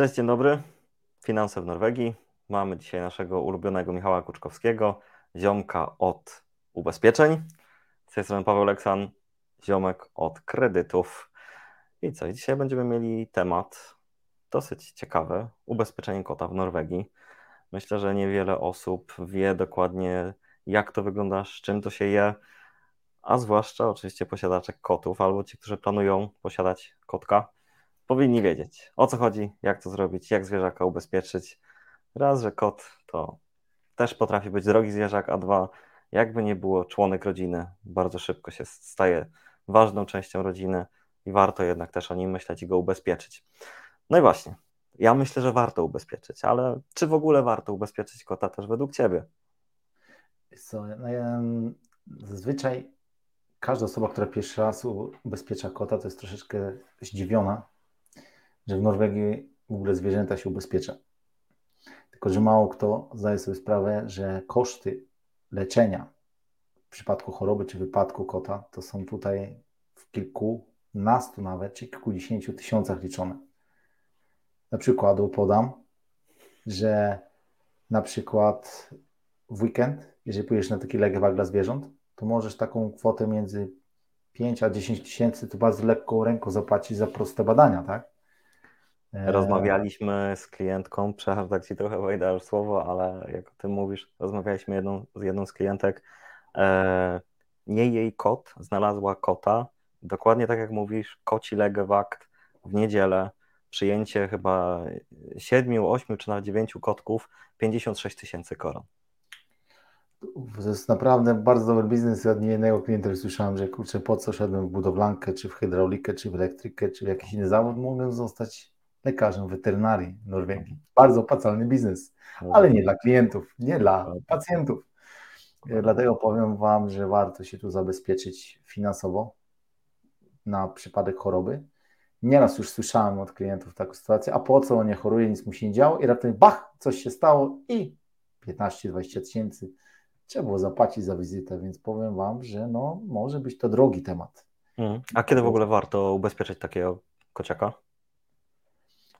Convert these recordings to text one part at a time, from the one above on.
Cześć, dzień dobry. Finanse w Norwegii. Mamy dzisiaj naszego ulubionego Michała Kuczkowskiego, ziomka od ubezpieczeń. Z tej strony Paweł Leksan, ziomek od kredytów. I co? dzisiaj będziemy mieli temat dosyć ciekawy. Ubezpieczenie kota w Norwegii. Myślę, że niewiele osób wie dokładnie, jak to wygląda, z czym to się je, a zwłaszcza oczywiście posiadacze kotów albo ci, którzy planują posiadać kotka powinni wiedzieć o co chodzi, jak to zrobić, jak zwierzaka ubezpieczyć. Raz, że kot to też potrafi być drogi zwierzak, a dwa, jakby nie było członek rodziny, bardzo szybko się staje ważną częścią rodziny i warto jednak też o nim myśleć i go ubezpieczyć. No i właśnie, ja myślę, że warto ubezpieczyć, ale czy w ogóle warto ubezpieczyć kota też według Ciebie? Co, no ja, zazwyczaj każda osoba, która pierwszy raz ubezpiecza kota, to jest troszeczkę zdziwiona, że w Norwegii w ogóle zwierzęta się ubezpiecza. Tylko, że mało kto zdaje sobie sprawę, że koszty leczenia w przypadku choroby czy wypadku kota to są tutaj w kilkunastu nawet, czy kilkudziesięciu tysiącach liczone. Na przykładu podam, że na przykład w weekend, jeżeli pójdziesz na taki legewag dla zwierząt, to możesz taką kwotę między 5 a 10 tysięcy to bardzo lekką ręką zapłacić za proste badania, tak? E, rozmawialiśmy z klientką, przepraszam, tak Ci trochę wejdę już słowo, ale jak o tym mówisz, rozmawialiśmy jedną, z jedną z klientek. E, nie jej kot znalazła kota, dokładnie tak jak mówisz, koci legewakt w niedzielę, przyjęcie chyba 7, 8 czy nawet 9 kotków, 56 tysięcy koron. To jest naprawdę bardzo dobry biznes. Od niejednego klienta słyszałem, że kurczę, po co szedłem w budowlankę, czy w hydraulikę, czy w elektrykę, czy w jakiś inny zawód, mogę zostać lekarzem weterynarii Norwegii. Bardzo opłacalny biznes, ale nie dla klientów, nie dla pacjentów. E, dlatego powiem Wam, że warto się tu zabezpieczyć finansowo na przypadek choroby. Nieraz już słyszałem od klientów taką sytuację, a po co on nie choruje, nic mu się nie działo i raptem bach, coś się stało i 15-20 tysięcy trzeba było zapłacić za wizytę, więc powiem Wam, że no, może być to drogi temat. Mhm. A kiedy w ogóle warto ubezpieczyć takiego kociaka?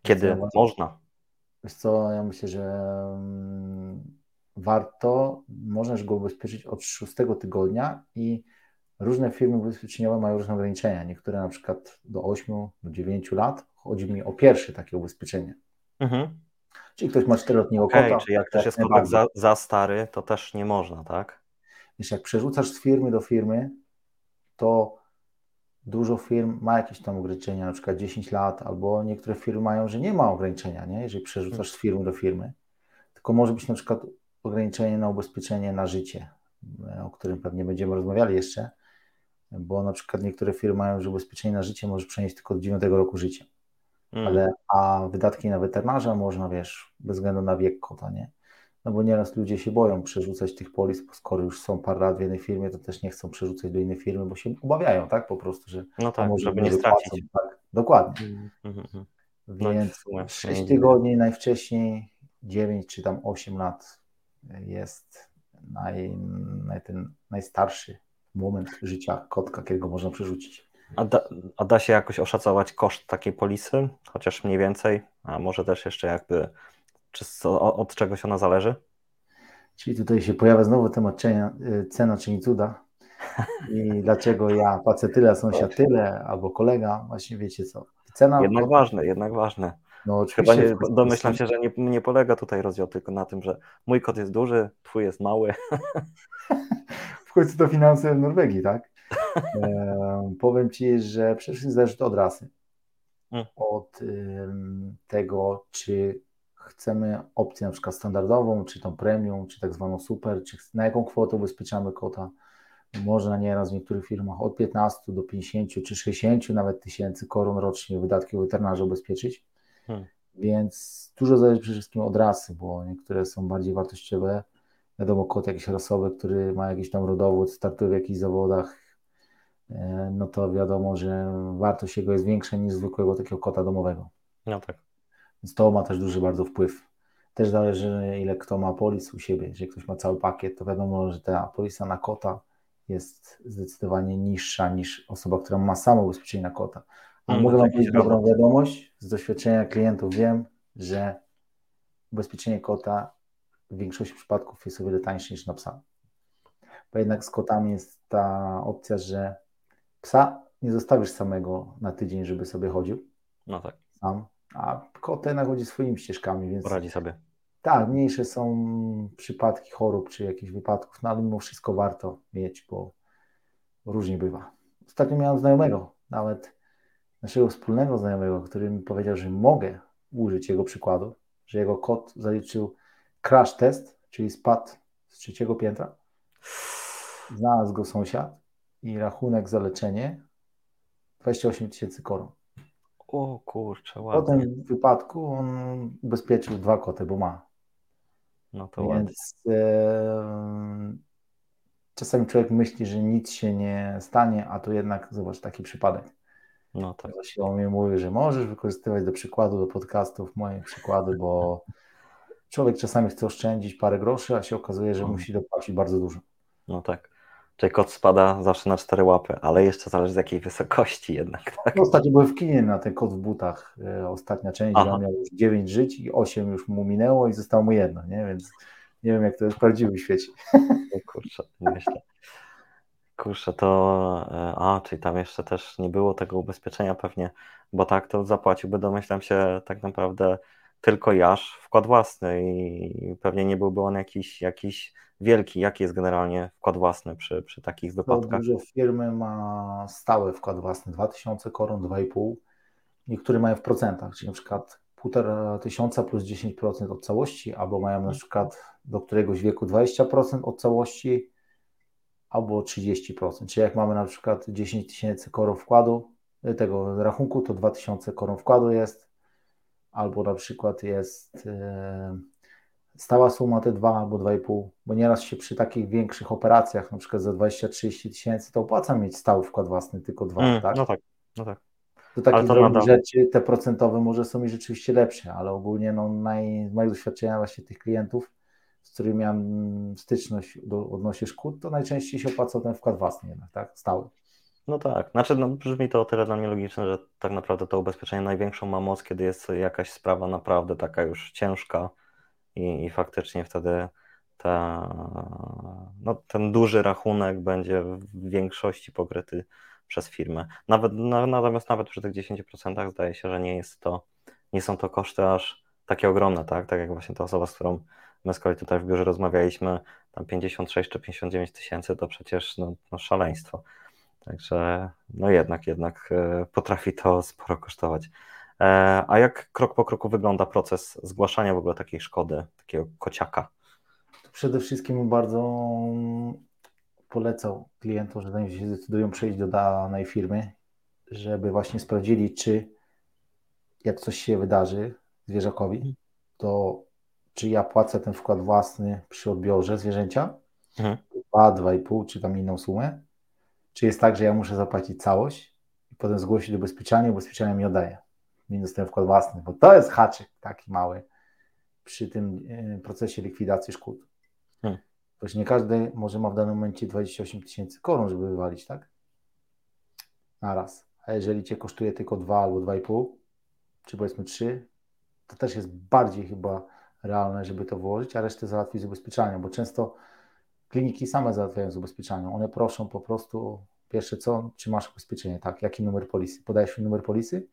Kiedy co, można? Wiesz co, ja myślę, że mm, warto, możesz go ubezpieczyć od szóstego tygodnia i różne firmy ubezpieczeniowe mają różne ograniczenia. Niektóre na przykład do 8, do 9 lat. Chodzi mi o pierwsze takie ubezpieczenie. Mhm. Czyli ktoś ma 4-letniego okay, kota. Czyli jak też jest kotek za, za stary, to też nie można, tak? Wiesz, jak przerzucasz z firmy do firmy, to dużo firm ma jakieś tam ograniczenia, na przykład 10 lat, albo niektóre firmy mają, że nie ma ograniczenia, nie? jeżeli przerzucasz z firmy do firmy, tylko może być na przykład ograniczenie na ubezpieczenie na życie, e, o którym pewnie będziemy rozmawiali jeszcze, bo na przykład niektóre firmy mają, że ubezpieczenie na życie może przenieść tylko do 9 roku życia, mm. ale a wydatki na weterynarza można, wiesz, bez względu na wiek kota, nie? No bo nieraz ludzie się boją przerzucać tych polis, bo skoro już są parę lat w jednej firmie, to też nie chcą przerzucać do innej firmy, bo się obawiają, tak, po prostu, że no tak, może żeby nie stracić. Tak, dokładnie. Mm -hmm. Więc no, 6 tygodni najwcześniej, 9 czy tam 8 lat jest naj, naj, ten najstarszy moment życia kotka, kiedy go można przerzucić. A da, a da się jakoś oszacować koszt takiej polisy, chociaż mniej więcej, a może też jeszcze jakby czy od czegoś ona zależy? Czyli tutaj się pojawia znowu temat y, cena czyni cuda. I dlaczego ja płacę tyle, a sąsiad tyle, albo kolega, właśnie wiecie co. Cena jednak od... ważne, jednak ważne. No, Chyba nie, domyślam się, że nie, nie polega tutaj rozdział tylko na tym, że mój kot jest duży, twój jest mały. w końcu to finanse w Norwegii, tak? E, powiem Ci, że przede wszystkim zależy to od rasy. Hmm. Od y, tego, czy chcemy opcję na przykład standardową, czy tą premium, czy tak zwaną super, czy na jaką kwotę ubezpieczamy kota. Można nieraz w niektórych firmach od 15 do 50 czy 60 nawet tysięcy koron rocznie wydatki weterynarza ubezpieczyć. Hmm. Więc dużo zależy przede wszystkim od rasy, bo niektóre są bardziej wartościowe. Wiadomo, kot jakiś rasowy, który ma jakiś tam rodowód, startuje w jakichś zawodach, e, no to wiadomo, że wartość jego jest większa niż zwykłego takiego kota domowego. No tak. Więc to ma też duży bardzo wpływ. Też zależy, ile kto ma polis u siebie. Jeżeli ktoś ma cały pakiet, to wiadomo, że ta polisa na kota jest zdecydowanie niższa niż osoba, która ma samo ubezpieczenie na kota. A mm, mogę Wam powiedzieć dobrą wiadomość. Z doświadczenia klientów wiem, że ubezpieczenie kota w większości przypadków jest o wiele tańsze niż na psa. Bo jednak z kotami jest ta opcja, że psa nie zostawisz samego na tydzień, żeby sobie chodził. No tak. Sam, a kot jednak chodzi swoimi ścieżkami, więc. Poradzi sobie. Tak, mniejsze są przypadki chorób czy jakichś wypadków, no ale mimo wszystko warto mieć, bo różnie bywa. Ostatnio miałem znajomego, nawet naszego wspólnego znajomego, który mi powiedział, że mogę użyć jego przykładu, że jego kot zaliczył crash test, czyli spadł z trzeciego piętra. Znalazł go sąsiad i rachunek za leczenie 28 tysięcy koron. O kurczę, ładnie. tym wypadku on ubezpieczył dwa koty, bo ma. No to ładnie. Więc e, czasami człowiek myśli, że nic się nie stanie, a tu jednak zobacz taki przypadek. No tak. Właśnie on mi mówi, że możesz wykorzystywać do przykładu, do podcastów moje przykłady, bo człowiek czasami chce oszczędzić parę groszy, a się okazuje, że Mhm. musi dopłacić bardzo dużo. No tak. Czyli kot spada zawsze na cztery łapy, ale jeszcze zależy z jakiej wysokości jednak, tak? No, ostatnio byłem w kinie na ten kot w butach, e, ostatnia część, Aha. miał już 9 żyć i 8 już mu minęło i zostało mu jedno, nie? Więc nie wiem, jak to jest w prawdziwym świecie. O kurczę, myślę. Kurczę, to. e, A, czyli tam jeszcze też nie było tego ubezpieczenia pewnie, bo tak to zapłaciłby, domyślam się, tak naprawdę tylko Jasz wkład własny i pewnie nie byłby on jakiś, jakiś wielki. Jaki jest generalnie wkład własny przy, przy takich wypadkach? dużo firmy ma stały wkład własny, 2000 koron, 2,5. Niektóre mają w procentach, czyli na przykład 1,5 tysiąca plus 10% od całości, albo mają na przykład do któregoś wieku 20% od całości, albo 30%. Czyli jak mamy na przykład 10 tysięcy koron wkładu, y, tego rachunku, to 2000 koron wkładu jest, albo na przykład jest e, stała suma te 2 albo 2,5, bo nieraz się przy takich większych operacjach, na przykład za 20-30 tysięcy, to opłaca mieć stały wkład własny, tylko dwa, Mm, tak? No tak, no tak. Do takich to drobnych rzeczy te procentowe może są i rzeczywiście lepsze, ale ogólnie no, naj, z mojego doświadczenia właśnie tych klientów, z którymi miałem styczność do, odnośnie szkód, to najczęściej się opłaca ten wkład własny jednak, tak? Stały. No tak, znaczy no, brzmi to o tyle dla mnie logiczne, że tak naprawdę to ubezpieczenie największą ma moc, kiedy jest jakaś sprawa naprawdę taka już ciężka i, i faktycznie wtedy ta, no, ten duży rachunek będzie w większości pokryty przez firmę. Nawet, na, natomiast nawet przy tych 10% zdaje się, że nie jest to, nie są to koszty aż takie ogromne, tak? Tak jak właśnie ta osoba, z którą my z kolei tutaj w biurze rozmawialiśmy, tam 56 czy 59 tysięcy to przecież no, no szaleństwo. Także no jednak, jednak e, potrafi to sporo kosztować. E, A jak krok po kroku wygląda proces zgłaszania w ogóle takiej szkody, takiego kociaka? Przede wszystkim bardzo polecał klientom, że zanim się zdecydują przejść do danej firmy, żeby właśnie sprawdzili, czy jak coś się wydarzy zwierzakowi, to czy ja płacę ten wkład własny przy odbiorze zwierzęcia, Mhm. 2, 2,5 czy tam inną sumę, czy jest tak, że ja muszę zapłacić całość i potem zgłosić do ubezpieczenia, ubezpieczenia mi oddaje, minus ten wkład własny, bo to jest haczyk taki mały przy tym e, procesie likwidacji szkód. Hmm. Właśnie nie każdy może ma w danym momencie 28 tysięcy koron, żeby wywalić, tak? Na raz. A jeżeli cię kosztuje tylko 2 albo 2,5, czy powiedzmy 3, to też jest bardziej chyba realne, żeby to włożyć, a resztę załatwić z ubezpieczaniem, bo często kliniki same załatwiają z ubezpieczaniem. One proszą po prostu, pierwsze co, czy masz ubezpieczenie, tak, jaki numer polisy. Podajesz mi numer polisy,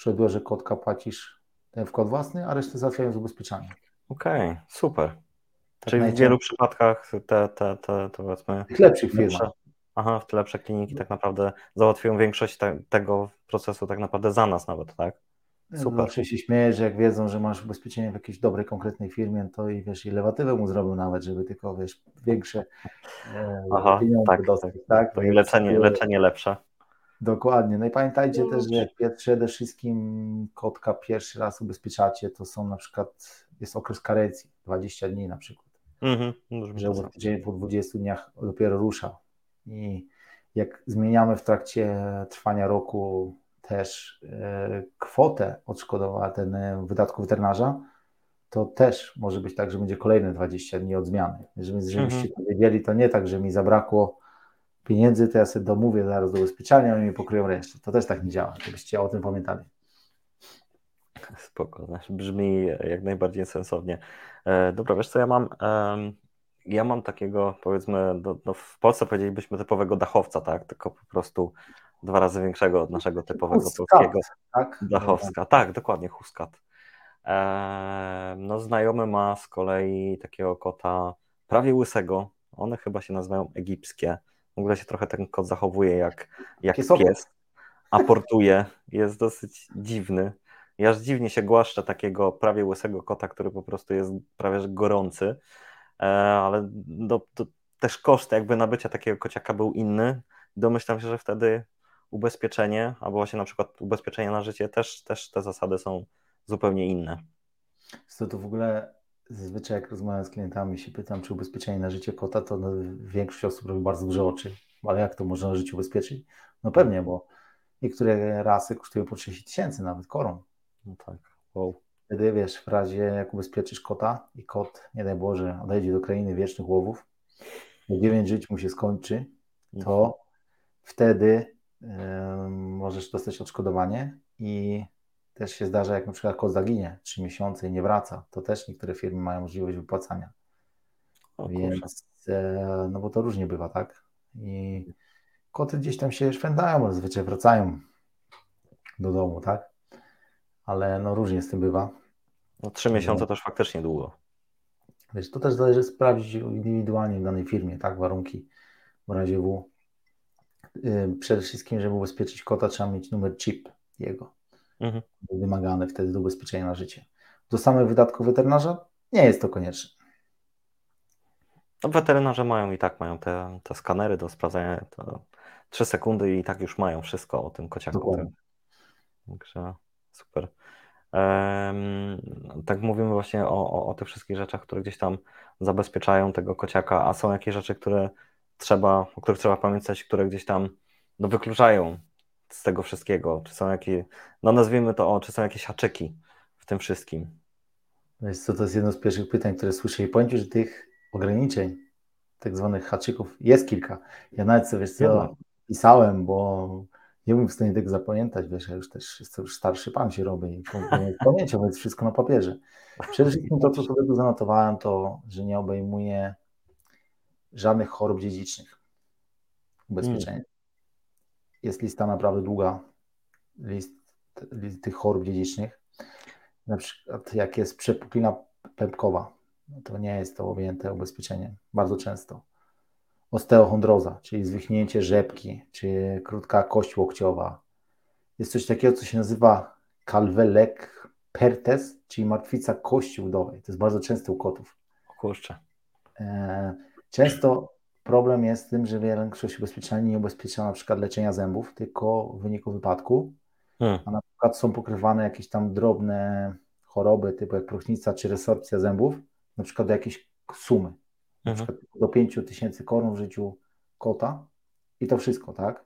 przy odbiorze kotka płacisz ten wkład własny, a resztę załatwiają z ubezpieczaniem. Okej, super. Tak Czyli w wielu przypadkach te, te, te, to powiedzmy W lepszych firmach. aha, w te lepsze kliniki tak naprawdę załatwią większość te, tego procesu tak naprawdę za nas nawet, tak? Super. Zawsze się śmieję, że jak wiedzą, że masz ubezpieczenie w jakiejś dobrej, konkretnej firmie, to i wiesz, i lewatywę mu zrobił nawet, żeby tylko, wiesz, większe e, Aha, pieniądze tak, dostać, tak. tak? To i leczenie, leczenie lepsze. Dokładnie. No i pamiętajcie też, że jak przede wszystkim kotka pierwszy raz ubezpieczacie, to są na przykład, jest okres karencji, 20 dni na przykład, Mhm, że ubezpieczenie po 20 dniach dopiero rusza. I jak zmieniamy w trakcie trwania roku też e, kwotę odszkodowania ten e, wydatku weterynarza, to też może być tak, że będzie kolejne 20 dni od zmiany. Żeby, żebyście to wiedzieli, to nie tak, że mi zabrakło pieniędzy, to ja sobie domówię zaraz do ubezpieczenia i mi pokryją resztę. To też tak nie działa, żebyście o tym pamiętali. spoko, znaczy brzmi jak najbardziej sensownie. E, dobra, wiesz co, ja mam, ja mam takiego, powiedzmy, no, no w Polsce powiedzielibyśmy typowego dachowca, tak, tylko po prostu dwa razy większego od naszego typowego Huskat, polskiego tak? dachowska. Tak, dokładnie, huskat. E, no znajomy ma z kolei takiego kota prawie łysego, one chyba się nazywają egipskie, w ogóle się trochę ten kot zachowuje jak, jak pies, aportuje, jest dosyć dziwny. Ja aż dziwnie się głaszczę takiego prawie łysego kota, który po prostu jest prawie że gorący, e, ale do, do, też koszt jakby nabycia takiego kociaka był inny. Domyślam się, że wtedy ubezpieczenie, albo właśnie na przykład ubezpieczenie na życie, też, też te zasady są zupełnie inne. Co to w ogóle zazwyczaj jak rozmawiam z klientami się pytam, czy ubezpieczenie na życie kota, to większość osób robi bardzo duże oczy. Ale jak to można na życie ubezpieczyć? No pewnie, bo niektóre rasy kosztują po 30 tysięcy, nawet koron. No tak, wow. Wtedy wiesz, w razie jak ubezpieczysz kota i kot, nie daj Boże, odejdzie do krainy wiecznych łowów, bo 9 żyć mu się skończy, to mhm. wtedy yy, możesz dostać odszkodowanie i też się zdarza, jak na przykład kot zaginie 3 miesiące i nie wraca, to też niektóre firmy mają możliwość wypłacania. O, Więc, e, no bo to różnie bywa, tak? I koty gdzieś tam się szwędają, zazwyczaj wracają do domu, tak? Ale no różnie z tym bywa. No trzy miesiące to już faktycznie długo. Wiesz, to też zależy sprawdzić indywidualnie w danej firmie, tak? Warunki w razie W. Y, przede wszystkim, żeby ubezpieczyć kota, trzeba mieć numer chip jego. Mhm. Wymagane wtedy do ubezpieczenia na życie. Do samych wydatków weterynarza nie jest to konieczne. No, weterynarze mają i tak mają te, te skanery do sprawdzania. To 3 sekundy i tak już mają wszystko o tym kociaku. Także super. Um, tak mówimy właśnie o, o, o tych wszystkich rzeczach, które gdzieś tam zabezpieczają tego kociaka, a są jakieś rzeczy, które trzeba, o których trzeba pamiętać, które gdzieś tam no, wykluczają z tego wszystkiego? Czy są jakieś, no nazwijmy to, o, czy są jakieś haczyki w tym wszystkim? Wiesz co, to jest jedno z pierwszych pytań, które słyszę i powiem Ci, że tych ograniczeń, tak zwanych haczyków jest kilka. Ja nawet sobie, wiesz co, pisałem, bo nie byłem w stanie tego zapamiętać, wiesz, ja już też jestem już starszy pan się robię i pamięcią, więc wszystko na papierze. Przede wszystkim to, co sobie tu zanotowałem, to, że nie obejmuje żadnych chorób dziedzicznych ubezpieczenia. Jest lista naprawdę długa, list, list tych chorób dziedzicznych. Na przykład jak jest przepuklina pępkowa, no to nie jest to objęte ubezpieczeniem, bardzo często. Osteochondroza, czyli zwichnięcie rzepki, czy krótka kość łokciowa. Jest coś takiego, co się nazywa kalwelek pertes, czyli martwica kości udowej. To jest bardzo częste u kotów. Kurczę. E, często Problem jest z tym, że większość ubezpieczalni nie ubezpiecza na przykład leczenia zębów, tylko w wyniku wypadku, hmm. a na przykład są pokrywane jakieś tam drobne choroby typu jak próchnica czy resorpcja zębów, na przykład do jakiejś sumy, na hmm. przykład do 5 tysięcy koron w życiu kota i to wszystko, tak?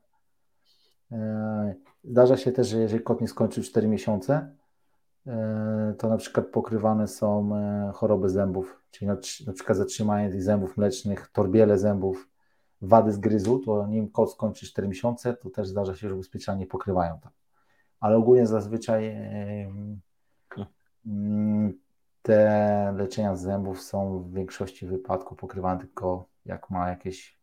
E, zdarza się też, że jeżeli kot nie skończył 4 miesiące, to na przykład pokrywane są e, choroby zębów, czyli na, przykład zatrzymanie tych zębów mlecznych, torbiele zębów, wady z gryzu, to nim kot skończy 4 miesiące, to też zdarza się, że ubezpieczenia pokrywają tam. Ale ogólnie zazwyczaj te leczenia zębów są w większości wypadków pokrywane tylko jak ma jakiś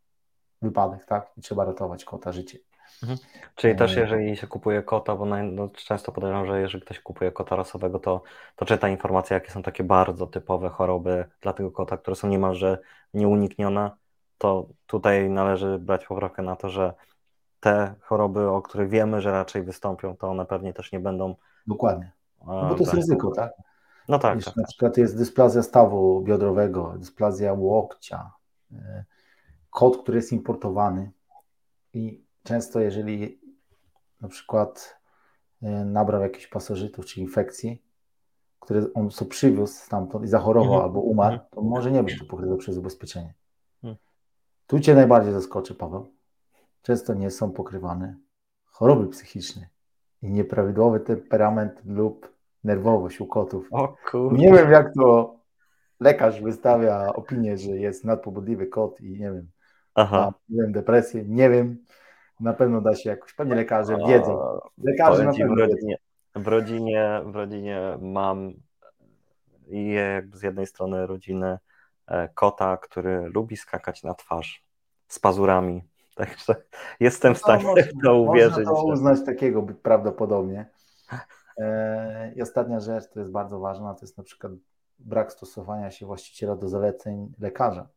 wypadek, tak? I trzeba ratować kota życie. Mhm. Czyli też e, jeżeli się kupuje kota, bo no, często podejrzewam, że jeżeli ktoś kupuje kota rasowego, to, to czyta informacje, jakie są takie bardzo typowe choroby dla tego kota, które są niemalże nieuniknione, to tutaj należy brać poprawkę na to, że te choroby, o których wiemy, że raczej wystąpią, to one pewnie też nie będą. Dokładnie. No bo to jest ryzyko, tak? No tak. Wiesz, tak na tak. przykład jest dysplazja stawu biodrowego, dysplazja łokcia, e, kot, który jest importowany i często jeżeli na przykład e, nabrał jakichś pasożytów czy infekcji, które on sobie przywiózł stamtąd i zachorował mhm. albo umarł, mhm. to może nie być to pokryte przez ubezpieczenie. Mhm. Tu Cię najbardziej zaskoczy, Paweł. Często nie są pokrywane choroby psychiczne i nieprawidłowy temperament lub nerwowość u kotów. O Nie wiem, jak to lekarz wystawia opinię, że jest nadpobudliwy kot i nie wiem, Aha. mam depresję, nie wiem. Na pewno da się jakoś, pewnie lekarze wiedzą. Lekarze na pewno w rodzinie, w rodzinie, w rodzinie mam z jednej strony rodziny e, kota, który lubi skakać na twarz z pazurami. Także jestem w no, stanie no, w to uwierzyć. Można to uznać takiego prawdopodobnie. E, I ostatnia rzecz, która jest bardzo ważna, to jest na przykład brak stosowania się właściciela do zaleceń lekarza.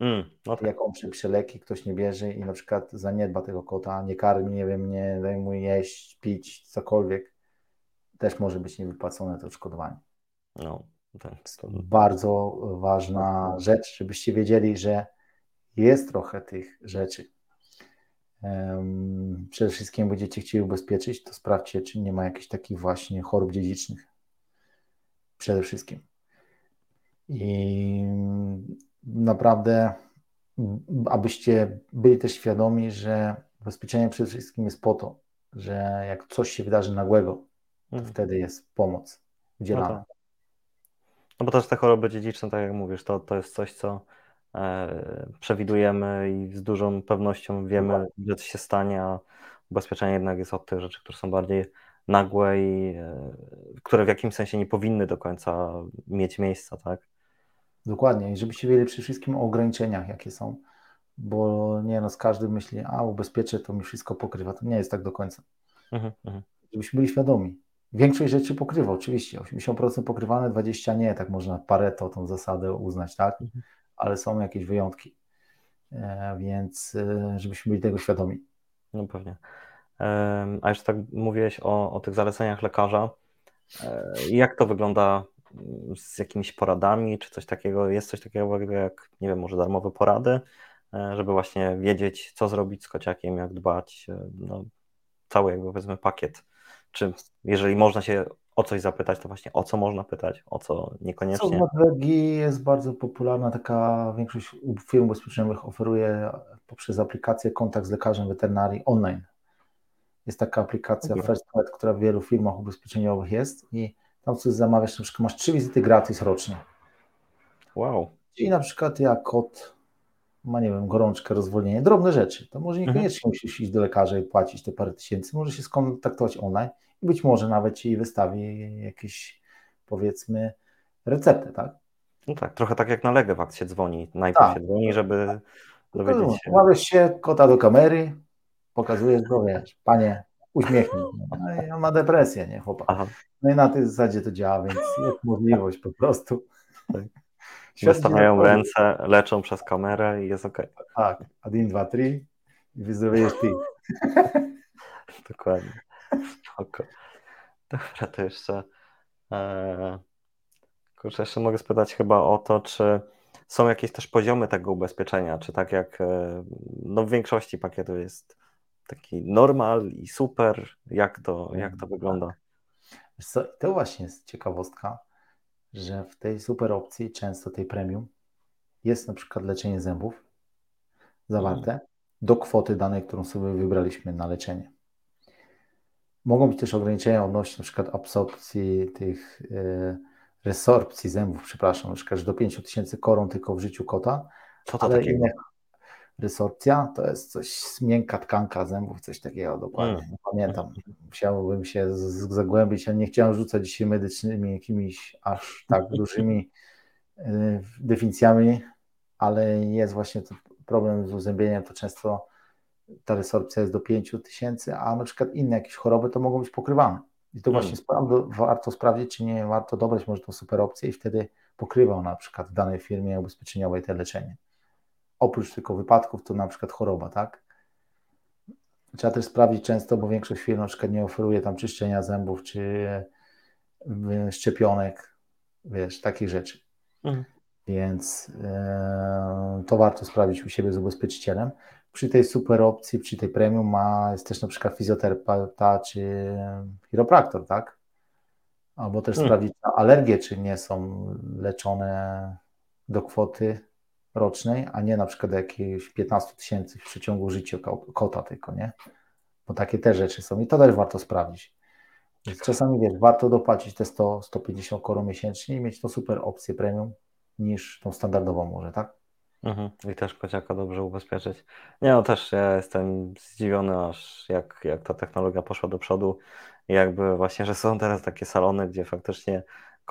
Mm, no tak. Jak on leki, ktoś nie bierze i na przykład zaniedba tego kota, nie karmi, nie wiem, nie daje mu jeść, pić, cokolwiek, też może być niewypłacone to odszkodowanie. No, tak. To... Bardzo ważna rzecz, żebyście wiedzieli, że jest trochę tych rzeczy. Um, przede wszystkim będziecie chcieli ubezpieczyć, to sprawdźcie, czy nie ma jakichś takich właśnie chorób dziedzicznych. Przede wszystkim. I naprawdę, abyście byli też świadomi, że ubezpieczenie przede wszystkim jest po to, że jak coś się wydarzy nagłego, to mhm. wtedy jest pomoc udzielana. No, tak. no bo też te choroby dziedziczne, tak jak mówisz, to, to jest coś, co e, przewidujemy i z dużą pewnością wiemy, że to się stanie, a ubezpieczenie jednak jest od tych rzeczy, które są bardziej nagłe i e, które w jakimś sensie nie powinny do końca mieć miejsca, tak? Dokładnie. I żebyście wiedzieli przede wszystkim o ograniczeniach, jakie są. Bo nie no, z każdy myśli, a ubezpieczę, to mi wszystko pokrywa. To nie jest tak do końca. Mhm, mhm. Żebyśmy byli świadomi. Większość rzeczy pokrywa, oczywiście. 80% pokrywane, 20% nie, tak można Pareto tą zasadę uznać, tak? Mhm. Ale są jakieś wyjątki. E, więc e, żebyśmy byli tego świadomi. No pewnie. E, a jeszcze tak mówiłeś o, o tych zaleceniach lekarza. E, jak to wygląda z jakimiś poradami, czy coś takiego, jest coś takiego jak, nie wiem, może darmowe porady, e, żeby właśnie wiedzieć, co zrobić z kociakiem, jak dbać, e, no, cały jakby powiedzmy pakiet. Czy jeżeli można się o coś zapytać, to właśnie o co można pytać, o co niekoniecznie. Co w Norwegii jest bardzo popularna, taka większość firm ubezpieczeniowych oferuje poprzez aplikację kontakt z lekarzem weterynarii online. Jest taka aplikacja okay. First która w wielu firmach ubezpieczeniowych jest i tam coś zamawiasz, na przykład masz trzy wizyty gratis rocznie. Wow. I na przykład jak kot ma, nie wiem, gorączkę, rozwolnienie, drobne rzeczy, to może mhm. niekoniecznie mhm. musisz iść do lekarza i płacić te parę tysięcy, może się skontaktować online i być może nawet ci wystawi jakieś, powiedzmy, receptę, tak? No tak, trochę tak jak na Legewakt się dzwoni, najpierw tak. się dzwoni, żeby dowiedzieć się. Łapiesz się kota do kamery, pokazujesz go, wiesz, panie, uśmiechnij. No, no on ma depresję, nie chłopak. No i na tej zasadzie to działa, więc jest możliwość po prostu. Tak. Wystawiają ręce, leczą przez kamerę i jest ok. Tak, Adin 2, 3 i wyzdrowiejesz ty. Dokładnie. Spoko. Dobra, to jeszcze. E, kurczę, jeszcze mogę spytać chyba o to, czy są jakieś też poziomy tego ubezpieczenia, czy tak jak e, no w większości pakietów jest taki normal i super, jak to, jak to wygląda? Co, to właśnie jest ciekawostka, że w tej super opcji, często tej premium, jest na przykład leczenie zębów zawarte mm. do kwoty danej, którą sobie wybraliśmy na leczenie. Mogą być też ograniczenia odnośnie na przykład absorpcji tych e, resorpcji zębów, przepraszam, na przykład do 5000 koron tylko w życiu kota. Co to ale takiego? Inne, Resorpcja to jest coś, miękka tkanka zębów, coś takiego dokładnie. Mm. Nie pamiętam. Musiałbym się zagłębić, ale nie chciałem rzucać dzisiaj medycznymi jakimiś aż tak dużymi y, definicjami, ale jest właśnie problem z uzębieniem, to często ta resorpcja jest do 5 tysięcy, a na przykład inne jakieś choroby to mogą być pokrywane. I to mm. właśnie warto sprawdzić, czy nie warto dobrać może tą super opcję i wtedy pokrywał na przykład w danej firmie ubezpieczeniowej te leczenie oprócz tylko wypadków, to na przykład choroba, tak? Trzeba też sprawdzić często, bo większość firm na przykład nie oferuje tam czyszczenia zębów czy e, szczepionek, wiesz, takich rzeczy. Mhm. Więc e, to warto sprawdzić u siebie z ubezpieczycielem. Przy tej super opcji, przy tej premium ma, jest też na przykład fizjoterapeuta czy chiropraktor, tak? Albo też mhm. sprawdzić alergie, czy nie są leczone do kwoty rocznej, a nie na przykład jakieś 15 tysięcy w przeciągu życia kota tylko, nie? Bo takie te rzeczy są i to też warto sprawdzić. Więc czasami wiesz, warto dopłacić te 100-150 koron miesięcznie i mieć to super opcję premium niż tą standardową może, tak? Mhm. I też kociaka dobrze ubezpieczyć. Nie no, też ja jestem zdziwiony aż jak, jak ta technologia poszła do przodu jakby właśnie, że są teraz takie salony, gdzie faktycznie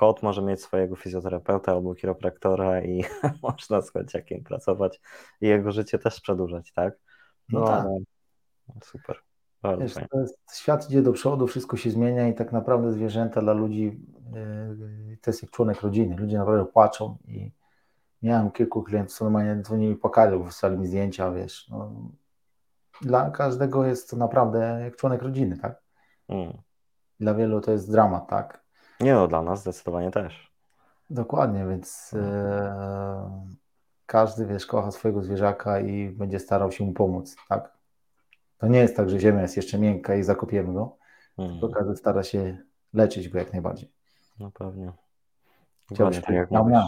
kot może mieć swojego fizjoterapeuta albo chiropraktora i można z kociakiem pracować i jego życie też przedłużać, tak? No, no tak. super. Wiesz, jest, świat idzie do przodu, wszystko się zmienia i tak naprawdę zwierzęta dla ludzi yy, to jest jak członek rodziny. Ludzie naprawdę płaczą i miałem kilku klientów, co normalnie dzwonili, płakali, wysłali mi zdjęcia, wiesz. No, dla każdego jest to naprawdę jak członek rodziny, tak? Mm. Dla wielu to jest dramat, tak? Nie no, dla nas zdecydowanie też. Dokładnie, więc e, każdy, wiesz, kocha swojego zwierzaka i będzie starał się mu pomóc, tak? To nie jest tak, że ziemia jest jeszcze miękka i zakopiemy go, mm. tylko każdy stara się leczyć go jak najbardziej. No pewnie. Dokładnie tak jak mówisz.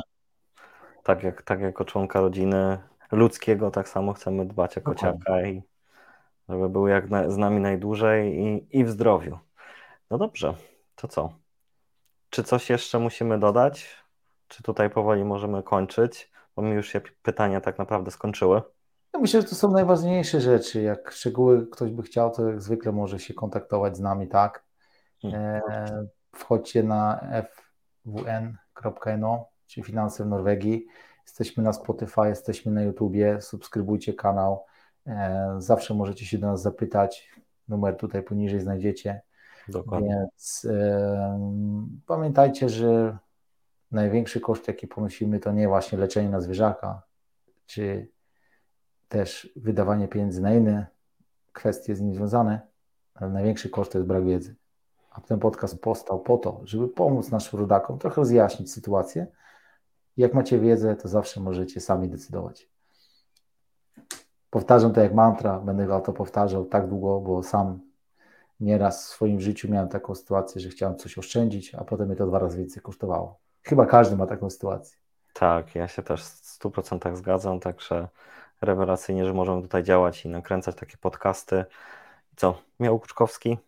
Tak jak, tak jako członka rodziny ludzkiego, tak samo chcemy dbać o kociaka i żeby był jak na, z nami najdłużej i, i w zdrowiu. No dobrze, to co? Czy coś jeszcze musimy dodać? Czy tutaj powoli możemy kończyć? Bo mi już się pytania tak naprawdę skończyły. Ja myślę, że to są najważniejsze rzeczy. Jak szczegóły ktoś by chciał, to jak zwykle może się kontaktować z nami, tak? Hmm. E, wchodźcie na fwn.no, czyli Finanse w Norwegii. Jesteśmy na Spotify, jesteśmy na YouTubie, subskrybujcie kanał. E, zawsze możecie się do nas zapytać. Numer tutaj poniżej znajdziecie. Dokładnie. Więc pamiętajcie, że największy koszt, jaki ponosimy, to nie właśnie leczenie na zwierzaka, czy też wydawanie pieniędzy na inne kwestie z nim związane, ale największy koszt to jest brak wiedzy. A ten podcast powstał po to, żeby pomóc naszym rodakom, trochę rozjaśnić sytuację. Jak macie wiedzę, to zawsze możecie sami decydować. Powtarzam to jak mantra, będę to powtarzał tak długo, bo sam nieraz w swoim życiu miałem taką sytuację, że chciałem coś oszczędzić, a potem mnie to dwa razy więcej kosztowało. Chyba każdy ma taką sytuację. Tak, ja się też w 100% zgadzam, także rewelacyjnie, że możemy tutaj działać i nakręcać takie podcasty. Co? Miał Kuczkowski,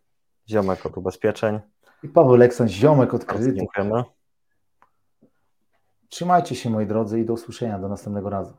ziomek od ubezpieczeń. I Paweł Lekson, ziomek od kredytu. Dziękujemy. Trzymajcie się moi drodzy i do usłyszenia do następnego razu.